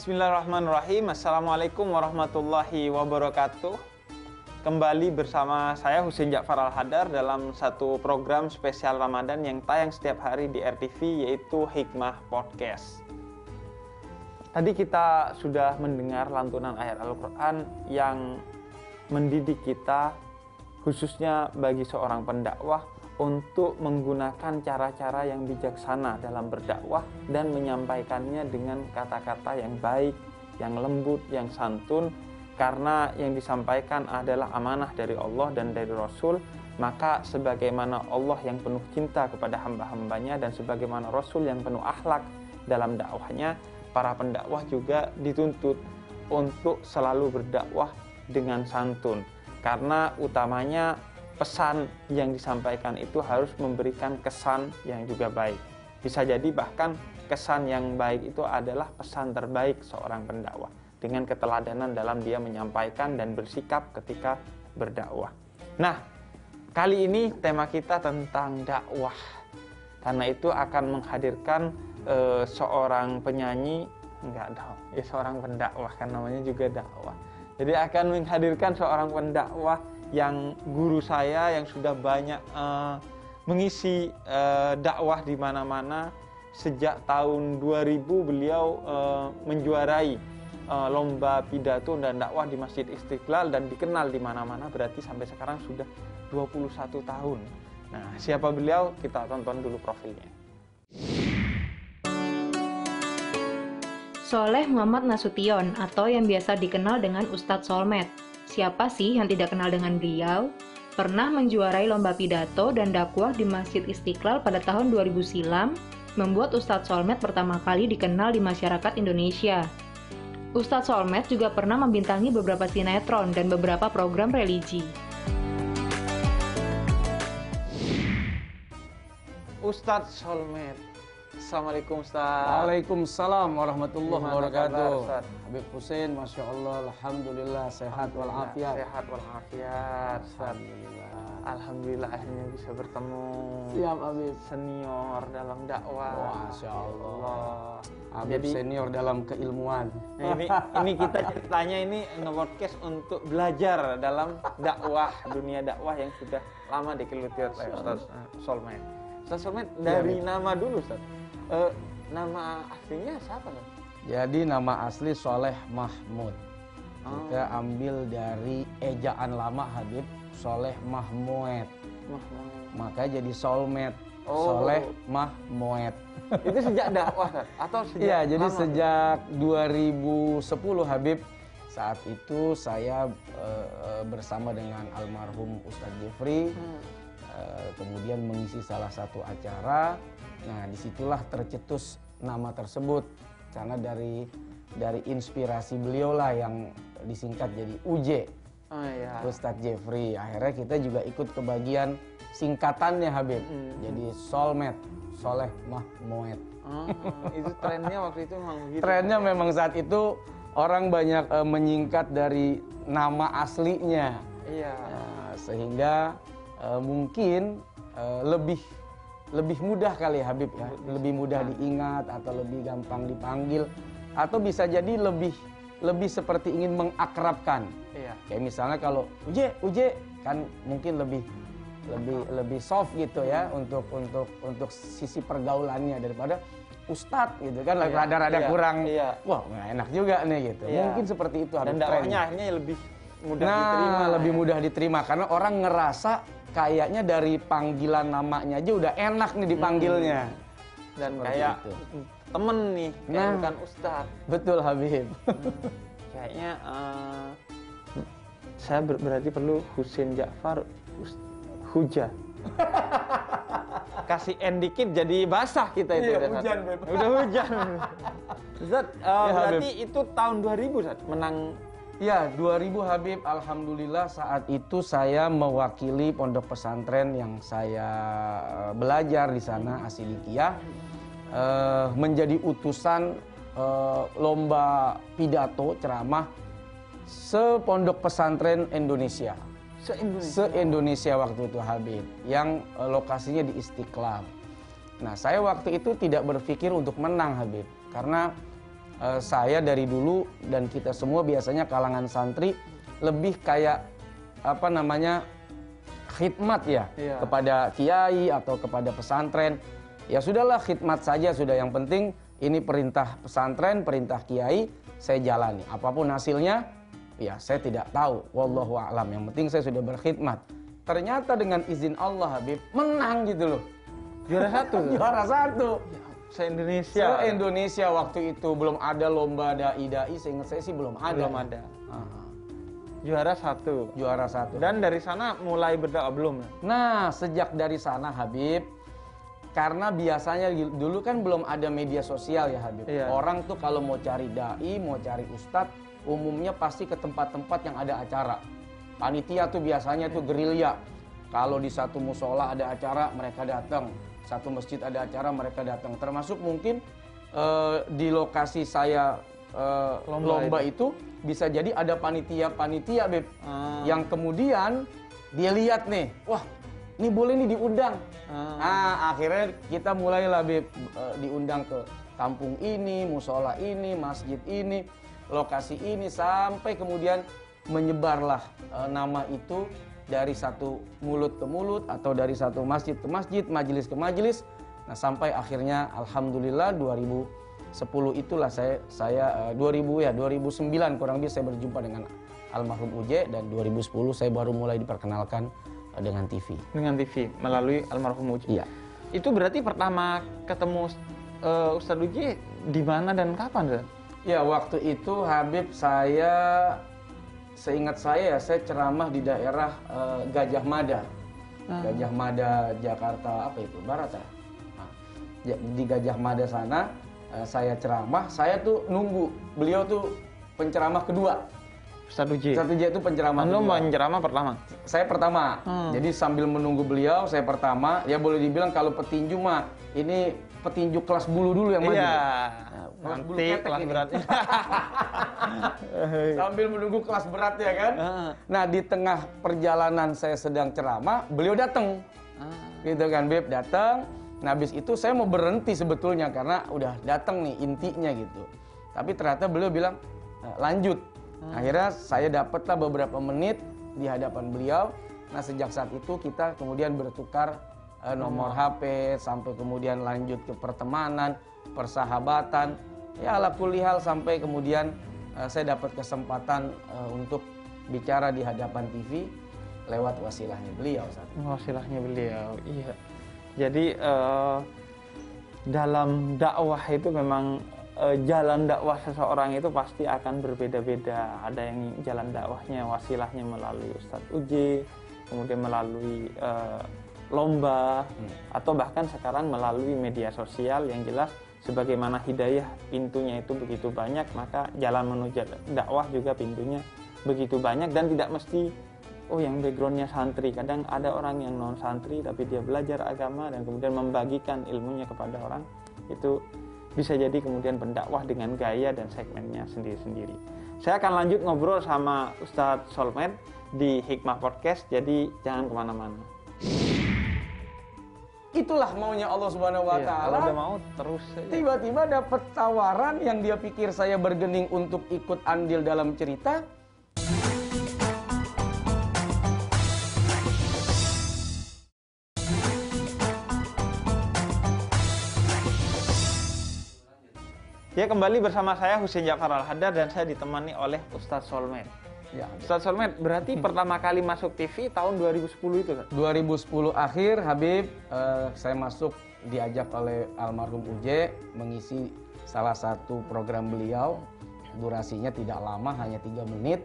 Bismillahirrahmanirrahim. Assalamualaikum warahmatullahi wabarakatuh. Kembali bersama saya Husin Ja'far Al-Hadar dalam satu program spesial Ramadan yang tayang setiap hari di RTV yaitu Hikmah Podcast. Tadi kita sudah mendengar lantunan ayat Al-Quran yang mendidik kita khususnya bagi seorang pendakwah untuk menggunakan cara-cara yang bijaksana dalam berdakwah dan menyampaikannya dengan kata-kata yang baik, yang lembut, yang santun. Karena yang disampaikan adalah amanah dari Allah dan dari Rasul maka sebagaimana Allah yang penuh cinta kepada hamba-hambanya dan sebagaimana Rasul yang penuh akhlak dalam dakwahnya para pendakwah juga dituntut untuk selalu berdakwah dengan santun. Karena utamanya pesan yang disampaikan itu harus memberikan kesan yang juga baik. Bisa jadi bahkan kesan yang baik itu adalah pesan terbaik seorang pendakwah dengan keteladanan dalam dia menyampaikan dan bersikap ketika berdakwah. Nah, kali ini tema kita tentang dakwah. Karena itu akan menghadirkan e, seorang penyanyi enggak dong, ya seorang pendakwah kan namanya juga dakwah. Jadi akan menghadirkan seorang pendakwah yang guru saya yang sudah banyak uh, mengisi uh, dakwah di mana-mana sejak tahun 2000 beliau uh, menjuarai uh, lomba pidato dan dakwah di Masjid Istiqlal dan dikenal di mana-mana berarti sampai sekarang sudah 21 tahun. Nah, siapa beliau? Kita tonton dulu profilnya. Soleh Muhammad Nasution atau yang biasa dikenal dengan Ustadz Solmed Siapa sih yang tidak kenal dengan beliau? Pernah menjuarai lomba pidato dan dakwah di Masjid Istiqlal pada tahun 2000 silam, membuat Ustadz Solmed pertama kali dikenal di masyarakat Indonesia. Ustadz Solmed juga pernah membintangi beberapa sinetron dan beberapa program religi. Ustadz Solmed Assalamualaikum Ustaz. Waalaikumsalam warahmatullahi wabarakatuh. Habib Husin, Masya Allah, Alhamdulillah, sehat walafiat. Sehat walafiat. Alhamdulillah. Alhamdulillah akhirnya bisa bertemu. Siap Habib. Senior dalam dakwah. Masya Allah. Habib Jadi, senior dalam keilmuan. Nah ini, ini kita ceritanya ini nge-podcast untuk belajar dalam dakwah, dunia dakwah yang sudah lama dikeluti oleh Ustaz Solman. Ustaz Solman dari ya, nama dulu Ustaz uh, nama aslinya siapa kan? Jadi nama asli Soleh Mahmud. Oh. Kita ambil dari ejaan lama Habib Soleh Mahmud. Mahmud. Maka jadi Solmed. Oh. Soleh Mahmud. Itu sejak dakwah? Atau sejak Iya, jadi lama, sejak 2010 Habib saat itu saya uh, bersama dengan almarhum Ustadz Jeffrey hmm. uh, kemudian mengisi salah satu acara Nah, di situlah tercetus nama tersebut karena dari dari inspirasi beliau lah yang disingkat jadi UJ. Oh, iya. Ustadz Jeffrey. Akhirnya kita juga ikut kebagian singkatannya Habib. Mm -hmm. Jadi Solmed, Soleh Mahmoed. Oh, itu trennya waktu itu memang gitu. Trennya ya? memang saat itu orang banyak uh, menyingkat dari nama aslinya. Iya. Nah, sehingga uh, mungkin uh, lebih lebih mudah kali ya Habib ya, lebih mudah diingat atau lebih gampang dipanggil atau bisa jadi lebih lebih seperti ingin mengakrabkan. Iya. Kayak misalnya kalau Uje, Uje kan mungkin lebih lebih lebih soft gitu ya untuk untuk untuk sisi pergaulannya daripada Ustadz gitu kan iya, rada-rada iya, kurang iya. wah nggak enak juga nih gitu iya. mungkin seperti itu dan dakwahnya akhirnya lebih mudah nah, diterima lebih ya. mudah diterima karena orang ngerasa kayaknya dari panggilan namanya aja udah enak nih dipanggilnya. Hmm. Dan Seperti kayak itu. temen nih, kayak nah, bukan ustad. Betul Habib. Hmm. Kayaknya uh, saya ber berarti perlu Husin Ja'far Huja. Kasih N dikit jadi basah kita itu. Iya, hujan, Udah hujan. Zat, uh, ya, berarti Habib. itu tahun 2000 Zat, menang Ya, 2000 Habib, Alhamdulillah saat itu saya mewakili pondok pesantren yang saya eh, belajar di sana, Asidikia, eh, menjadi utusan eh, lomba pidato ceramah sepondok pesantren Indonesia. Se-Indonesia. Se-Indonesia waktu itu Habib, yang eh, lokasinya di Istiqlal. Nah, saya waktu itu tidak berpikir untuk menang Habib, karena uh, saya dari dulu dan kita semua biasanya kalangan santri lebih kayak apa namanya khidmat ya iya. kepada kiai atau kepada pesantren. Ya sudahlah khidmat saja sudah yang penting ini perintah pesantren, perintah kiai saya jalani. Apa pun hasilnya ya saya tidak tahu. Wallahu a'lam. Yang penting saya sudah berkhidmat. Ternyata dengan izin Allah Habib menang gitu loh. Juara satu. Juara satu. Se-Indonesia. Se-Indonesia waktu itu belum ada lomba dai dai seingat saya sih belum ada. Belum ada. Aha. Juara satu. Juara satu. Dan dari sana mulai berdakwah belum? Nah, sejak dari sana Habib, karena biasanya dulu kan belum ada media sosial ya Habib. Iya. Orang tuh kalau mau cari dai, mau cari ustadz, umumnya pasti ke tempat-tempat yang ada acara. Panitia tuh biasanya tuh gerilya. Kalau di satu musola ada acara, mereka datang. Satu masjid ada acara, mereka datang. Termasuk mungkin uh, di lokasi saya uh, lomba, lomba itu. itu bisa jadi ada panitia-panitia beb hmm. yang kemudian dia lihat nih, wah ini boleh nih diundang. Hmm. Nah akhirnya kita mulailah beb uh, diundang ke kampung ini, musola ini, masjid ini, lokasi ini sampai kemudian menyebarlah uh, nama itu dari satu mulut ke mulut atau dari satu masjid ke masjid, majelis ke majelis. Nah sampai akhirnya alhamdulillah 2000 10 itulah saya saya uh, 2000 ya 2009 kurang lebih saya berjumpa dengan almarhum Uje dan 2010 saya baru mulai diperkenalkan uh, dengan TV. Dengan TV melalui almarhum Uje. Iya. Itu berarti pertama ketemu uh, Ustadz Uje di mana dan kapan, Ustaz? Ya, waktu itu Habib saya seingat saya ya saya ceramah di daerah uh, Gajah Mada. Hmm. Gajah Mada Jakarta apa itu? Barat ya? Nah, di Gajah Mada sana uh, saya ceramah, saya tuh nunggu beliau tuh penceramah kedua. Satu J. Satu J itu penceramah. Anda penceramah pertama? Saya pertama. Hmm. Jadi sambil menunggu beliau, saya pertama. Ya boleh dibilang kalau petinju mah ini petinju kelas bulu dulu yang maju. Iya. Nah, kelas bulu kelas berat. sambil menunggu kelas berat ya kan. Nah di tengah perjalanan saya sedang ceramah, beliau datang. Ah. Gitu kan, Beb datang Nah habis itu saya mau berhenti sebetulnya karena udah datang nih intinya gitu. Tapi ternyata beliau bilang eh, lanjut. Hmm. Akhirnya saya dapatlah beberapa menit di hadapan beliau. Nah sejak saat itu kita kemudian bertukar uh, nomor hmm. HP sampai kemudian lanjut ke pertemanan, persahabatan. Ya ala kulihal sampai kemudian uh, saya dapat kesempatan uh, untuk bicara di hadapan TV lewat wasilahnya beliau. Saat wasilahnya beliau, iya. Jadi uh, dalam dakwah itu memang uh, jalan dakwah seseorang itu pasti akan berbeda-beda. Ada yang jalan dakwahnya wasilahnya melalui Ustadz Uji, kemudian melalui uh, lomba, hmm. atau bahkan sekarang melalui media sosial yang jelas sebagaimana hidayah pintunya itu begitu banyak, maka jalan menuju dakwah juga pintunya begitu banyak dan tidak mesti oh yang backgroundnya santri kadang ada orang yang non santri tapi dia belajar agama dan kemudian membagikan ilmunya kepada orang itu bisa jadi kemudian pendakwah dengan gaya dan segmennya sendiri-sendiri. Saya akan lanjut ngobrol sama Ustadz Solmed di Hikmah Podcast, jadi jangan ke mana-mana. Itulah maunya Allah Subhanahu Wa iya, Taala. Kalau mau terus. Tiba-tiba dapat tawaran yang dia pikir saya bergening untuk ikut andil dalam cerita, Ya kembali bersama saya Husin Jafar Al-Hadar dan saya ditemani oleh Ustadz Solmed. Ya, Ustadz Solmed, berarti hmm. pertama kali masuk TV tahun 2010 itu kan? 2010 akhir Habib, uh, saya masuk diajak oleh almarhum Uje mengisi salah satu program beliau. Durasinya tidak lama, hanya tiga menit.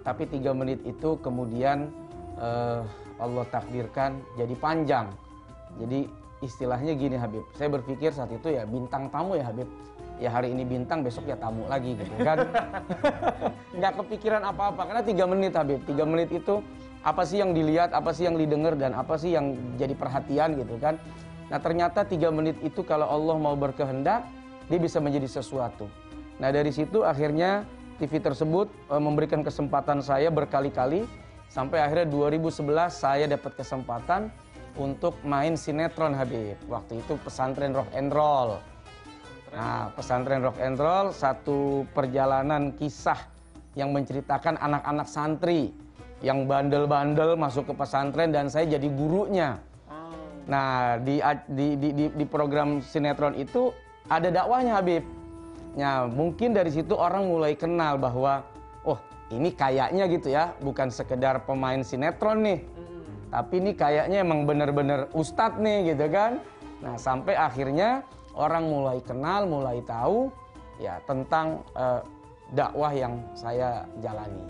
Tapi tiga menit itu kemudian uh, Allah takdirkan jadi panjang. Jadi istilahnya gini Habib, saya berpikir saat itu ya bintang tamu ya Habib ya hari ini bintang besok ya tamu lagi gitu. Kan nggak kepikiran apa-apa. Karena tiga menit Habib. Tiga menit itu apa sih yang dilihat apa sih yang didengar dan apa sih yang jadi perhatian gitu kan. Nah ternyata tiga menit itu kalau Allah mau berkehendak dia bisa menjadi sesuatu. Nah dari situ akhirnya TV tersebut e, memberikan kesempatan saya berkali-kali. Sampai akhirnya 2011 saya dapat kesempatan untuk main sinetron Habib. Waktu itu pesantren rock and roll. Nah, pesantren rock and roll satu perjalanan kisah yang menceritakan anak-anak santri yang bandel-bandel masuk ke pesantren dan saya jadi gurunya. Oh. Nah, di, di, di, di, di program sinetron itu ada dakwahnya Habib. Nah, mungkin dari situ orang mulai kenal bahwa, oh ini kayaknya gitu ya, bukan sekedar pemain sinetron nih. Tapi ini kayaknya emang bener-bener ustadz nih gitu kan. Nah, sampai akhirnya orang mulai kenal, mulai tahu ya tentang uh, dakwah yang saya jalani.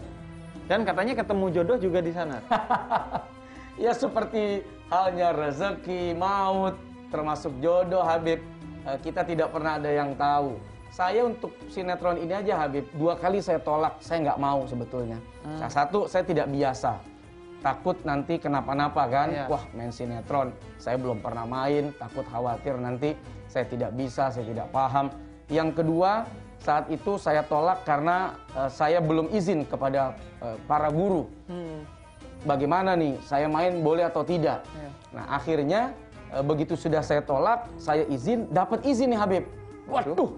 Dan katanya ketemu jodoh juga di sana. ya seperti halnya rezeki, maut, termasuk jodoh Habib. Uh, kita tidak pernah ada yang tahu. Saya untuk sinetron ini aja Habib, dua kali saya tolak, saya nggak mau sebetulnya. Hmm. Nah, satu, saya tidak biasa takut nanti kenapa-napa kan? Iya. wah main sinetron. Saya belum pernah main. Takut khawatir nanti. Saya tidak bisa saya tidak paham. Yang kedua saat itu saya tolak karena uh, saya belum izin kepada uh, para guru. Hmm. bagaimana nih? Saya main boleh atau tidak? Iya. nah akhirnya uh, begitu sudah saya tolak saya izin dapat izin nih Habib. Waduh.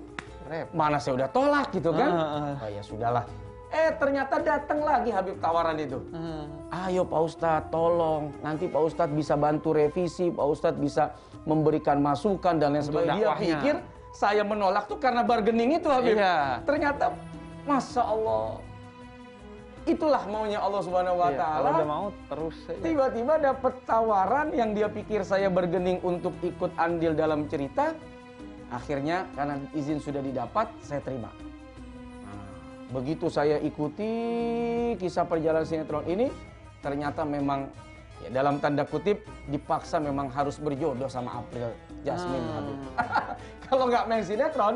Mana saya udah tolak gitu kan? Uh, uh. oh ya sudahlah Eh ternyata datang lagi Habib tawaran itu. Hmm. Ayo Pak Ustadz tolong. Nanti Pak Ustadz bisa bantu revisi. Pak Ustadz bisa memberikan masukan dan lain sebagainya. Dia pikir saya menolak tuh karena bargaining itu Habib. Iya. Ternyata Masya Allah. Itulah maunya Allah Subhanahu wa iya, taala. Udah mau terus Tiba-tiba dapat tawaran yang dia pikir saya bergening untuk ikut andil dalam cerita. Akhirnya karena izin sudah didapat, saya terima. Begitu saya ikuti kisah perjalanan sinetron ini, ternyata memang ya dalam tanda kutip dipaksa memang harus berjodoh sama April Jasmine hmm. Habib. Kalau nggak main sinetron,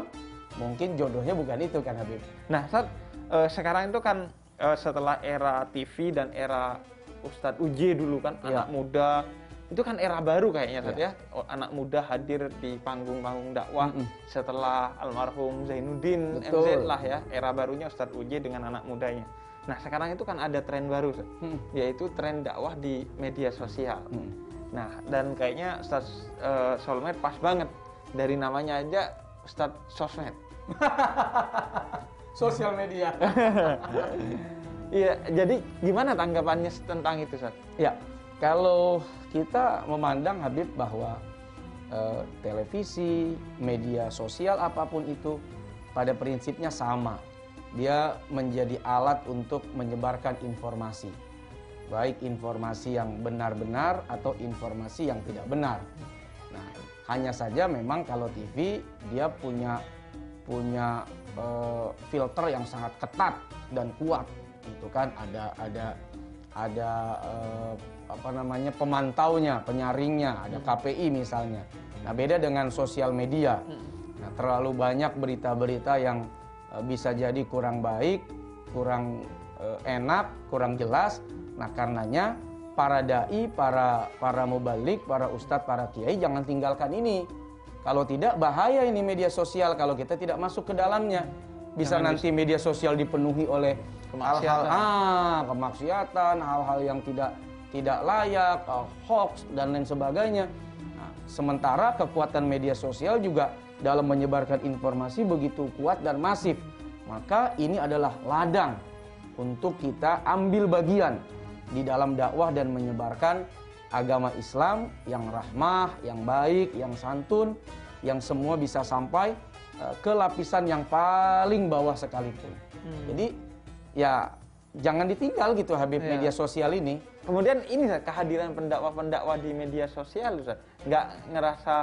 mungkin jodohnya bukan itu kan Habib. Nah, saat uh, sekarang itu kan uh, setelah era TV dan era Ustadz Uji dulu kan ya. anak muda itu kan era baru kayaknya yeah. ya oh, anak muda hadir di panggung-panggung dakwah mm -hmm. setelah almarhum Zainuddin Betul. MZ lah ya era barunya Ustadz Uji dengan anak mudanya nah sekarang itu kan ada tren baru mm. yaitu tren dakwah di media sosial mm. nah dan kayaknya Ustadz uh, Solmed pas banget dari namanya aja Ustadz Sosmed sosial media iya jadi gimana tanggapannya tentang itu Ustadz? ya kalau kita memandang Habib bahwa eh, televisi, media sosial apa pun itu pada prinsipnya sama. Dia menjadi alat untuk menyebarkan informasi. Baik informasi yang benar-benar atau informasi yang tidak benar. Nah, hanya saja memang kalau TV dia punya punya eh, filter yang sangat ketat dan kuat. Itu kan ada ada ada eh, apa namanya pemantaunya, penyaringnya, ada hmm. KPI misalnya. Nah, beda dengan sosial media. Hmm. Nah, terlalu banyak berita-berita yang uh, bisa jadi kurang baik, kurang uh, enak, kurang jelas. Nah, karenanya para dai, para para mubalik, para ustadz, para kiai jangan tinggalkan ini. Kalau tidak bahaya ini media sosial kalau kita tidak masuk ke dalamnya. Bisa jangan nanti media sosial dipenuhi oleh hal-hal ah, kemaksiatan, hal-hal yang tidak tidak layak, uh, hoax dan lain sebagainya. Nah, sementara kekuatan media sosial juga dalam menyebarkan informasi begitu kuat dan masif. Maka ini adalah ladang untuk kita ambil bagian di dalam dakwah dan menyebarkan agama Islam yang rahmah, yang baik, yang santun, yang semua bisa sampai uh, ke lapisan yang paling bawah sekalipun. Hmm. Jadi ya jangan ditinggal gitu Habib ya. media sosial ini. Kemudian ini kehadiran pendakwa-pendakwa di media sosial, Ustaz. Nggak ngerasa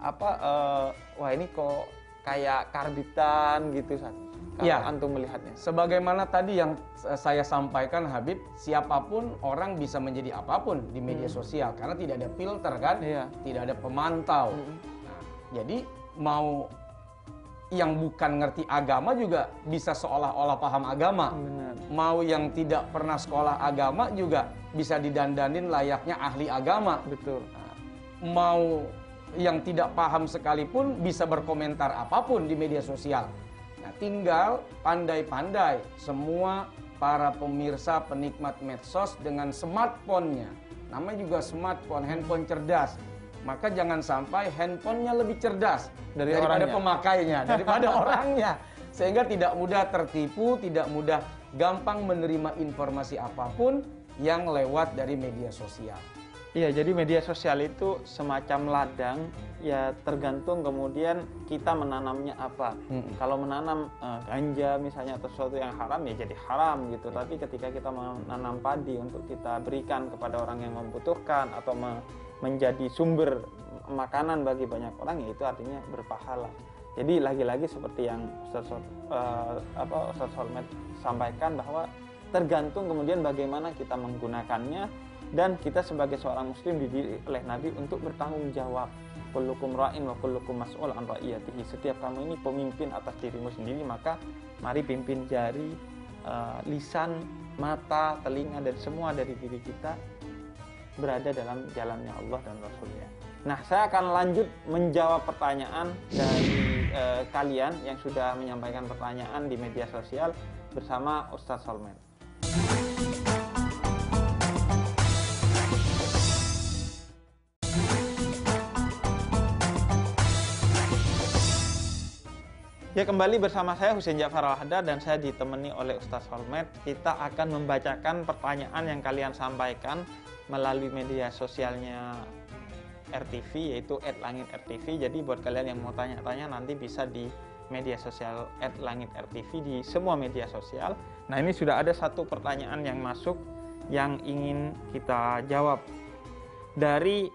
apa uh, wah ini kok kayak karbitan gitu, Ustaz. Kalau ya. antum melihatnya. Sebagaimana tadi yang saya sampaikan Habib, siapa pun orang bisa menjadi apa pun di media hmm. sosial karena tidak ada filter kan, iya. tidak ada pemantau. Hmm. Nah, jadi mau yang bukan ngerti agama juga bisa seolah-olah paham agama. Benar. Mau yang tidak pernah sekolah agama juga bisa didandanin layaknya ahli agama. Betul. Nah, mau yang tidak paham sekalipun bisa berkomentar apa pun di media sosial. Nah, tinggal pandai-pandai semua para pemirsa penikmat medsos dengan smartphone-nya. Namanya juga smartphone, handphone cerdas. Maka jangan sampai handphonenya lebih cerdas Dari daripada orangnya. pemakainya, daripada orangnya. Sehingga tidak mudah tertipu, tidak mudah gampang menerima informasi apa pun yang lewat dari media sosial. Iya, jadi media sosial itu semacam ladang, ya tergantung kemudian kita menanamnya apa. Mm-mm. Kalau menanam eh, ganja misalnya atau sesuatu yang haram ya jadi haram gitu. Tapi ketika kita menanam padi untuk kita berikan kepada orang yang membutuhkan atau me- menjadi sumber makanan bagi banyak orang ya itu artinya berpahala. Jadi lagi-lagi seperti yang Ustaz, Sol- eh, apa Ustaz Solmed sampaikan bahwa tergantung kemudian bagaimana kita menggunakannya dan kita sebagai seorang muslim dididik oleh Nabi untuk bertanggung jawab. Kullukum ra'in wa kullukum mas'ul an ra'iyatihi. Setiap kamu ini pemimpin atas dirimu sendiri maka mari pimpin jari eh, lisan mata telinga dan semua dari diri kita berada dalam jalannya Allah dan Rasulnya nah saya akan lanjut menjawab pertanyaan dari eh, kalian yang sudah menyampaikan pertanyaan di media sosial bersama Ustadz Salman Ya kembali bersama saya Husein Jafar Al-Hadar dan saya ditemani oleh Ustaz Solmed. Kita akan membacakan pertanyaan yang kalian sampaikan melalui media sosialnya RTV yaitu @langit_rtv. Jadi buat kalian yang mau tanya-tanya nanti bisa di media sosial @langit_rtv di semua media sosial. Nah ini sudah ada satu pertanyaan yang masuk yang ingin kita jawab dari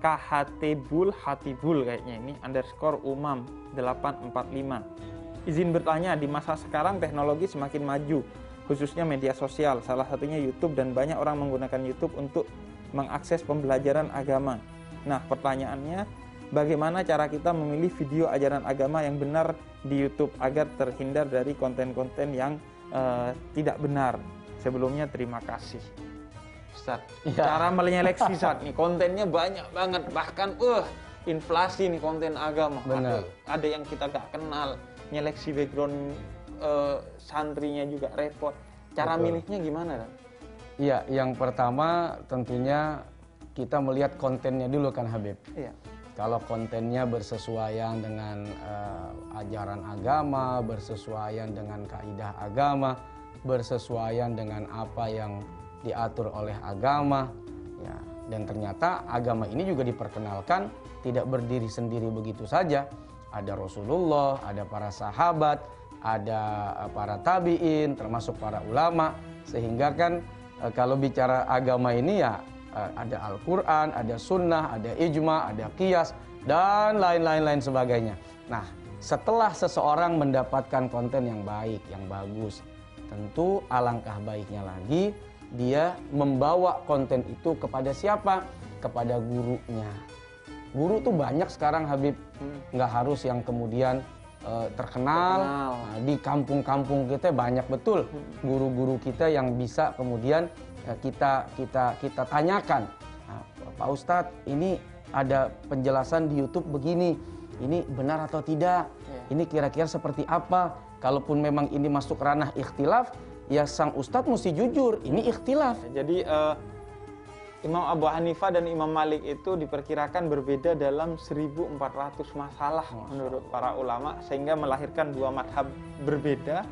KHTBul Hatibul kayaknya ini underscore umam 845 izin bertanya di masa sekarang teknologi semakin maju khususnya media sosial salah satunya YouTube dan banyak orang menggunakan YouTube untuk mengakses pembelajaran agama. Nah pertanyaannya bagaimana cara kita memilih video ajaran agama yang benar di YouTube agar terhindar dari konten-konten yang eh, tidak benar? Sebelumnya terima kasih. Ustaz, Iya. cara menyeleksi saat nih kontennya banyak banget. Bahkan eh inflasi nih konten agama. Benar. ada, ada yang kita gak kenal. Nyeleksi background eh, santrinya juga repot cara Betul. milihnya gimana Dan? Iya, yang pertama tentunya kita melihat kontennya dulu kan Habib. Iya. Kalau kontennya bersesuaian dengan eh, ajaran agama, bersesuaian dengan kaidah agama, bersesuaian dengan apa yang diatur oleh agama, ya. Dan ternyata agama ini juga diperkenalkan tidak berdiri sendiri begitu saja. Ada Rasulullah, ada para sahabat, ada eh, para tabiin, termasuk para ulama, sehingga kan eh, kalau bicara agama ini ya eh, ada Al-Quran, ada Sunnah, ada Ijma, ada Qiyas, dan lain-lain lain sebagainya. Nah, setelah seseorang mendapatkan konten yang baik, yang bagus, tentu alangkah baiknya lagi dia membawa konten itu kepada siapa? Kepada gurunya. Guru tuh banyak sekarang Habib, nggak harus yang kemudian eh, terkenal. Terkenal. Nah, di kampung-kampung kita banyak betul guru-guru kita yang bisa kemudian eh, kita kita kita tanyakan, "Nah, Pak Ustadz ini ada penjelasan di YouTube begini, ini benar atau tidak? Iya. Ini kira-kira seperti apa? Kalaupun memang ini masuk ranah ikhtilaf, ya sang Ustadz mesti jujur, ini ikhtilaf. jadi eh, Imam Abu Hanifah dan Imam Malik itu diperkirakan berbeda dalam 1400 masalah menurut para ulama sehingga melahirkan dua madhab berbeda.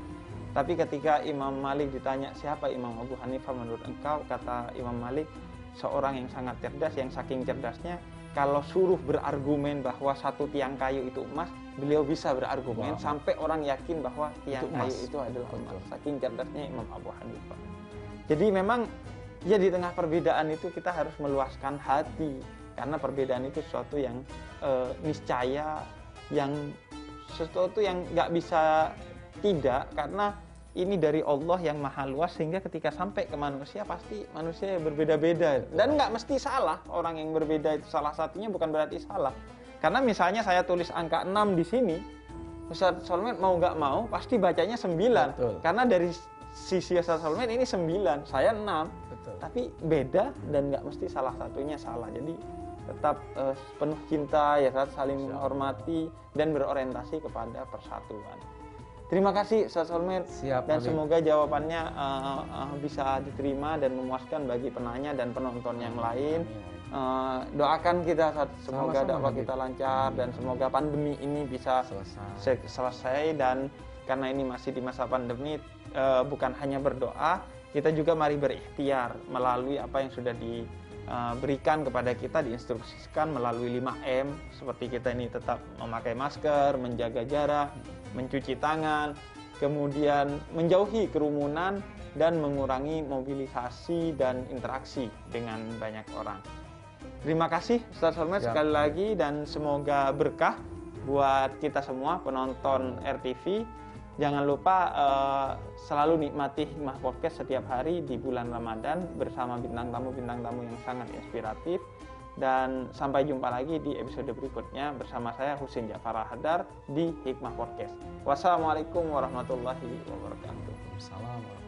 Tapi ketika Imam Malik ditanya siapa Imam Abu Hanifah menurut engkau? kata Imam Malik seorang yang sangat cerdas yang saking cerdasnya. Kalau suruh berargumen bahwa satu tiang kayu itu emas beliau bisa berargumen Wow. sampai orang yakin bahwa tiang Itu kayu emas. itu adalah emas. Saking cerdasnya Imam Abu Hanifah. Jadi memang ya di tengah perbedaan itu kita harus meluaskan hati. Karena perbedaan itu sesuatu yang eh, niscaya yang sesuatu yang nggak bisa tidak. Karena ini dari Allah yang maha luas sehingga ketika sampai ke manusia pasti manusia berbeda-beda. Dan nggak mesti salah. Orang yang berbeda itu salah satunya bukan berarti salah. Karena misalnya saya tulis angka 6 di sini Ustaz Solmed mau nggak mau pasti bacanya 9 Betul. karena dari sisi Solmed ini 9 saya 6 Betul. tapi beda dan nggak mesti salah satunya salah. Jadi tetap eh, penuh cinta ya saat saling menghormati dan berorientasi kepada persatuan. Terima kasih Ustaz Solmed. Siap, dan semoga jawabannya eh, eh, bisa diterima dan memuaskan bagi penanya dan penonton yang lain. Uh, doakan kita semoga dakwah kita lancar dan semoga pandemi ini bisa selesai, selesai dan karena ini masih di masa pandemi uh, bukan hanya berdoa kita juga mari berikhtiar melalui apa yang sudah diberikan kepada kita diinstruksikan melalui 5M seperti kita ini tetap memakai masker, menjaga jarak, mencuci tangan, kemudian menjauhi kerumunan dan mengurangi mobilisasi dan interaksi dengan banyak orang. Terima kasih Ustaz Solmed ya. sekali lagi dan semoga berkah buat kita semua penonton RTV. Jangan lupa uh, selalu nikmati Hikmah Podcast setiap hari di bulan Ramadan bersama bintang tamu-bintang tamu yang sangat inspiratif. Dan sampai jumpa lagi di episode berikutnya bersama saya Husin Jafar Hadar di Hikmah Podcast. Wassalamualaikum warahmatullahi wabarakatuh. Assalamualaikum.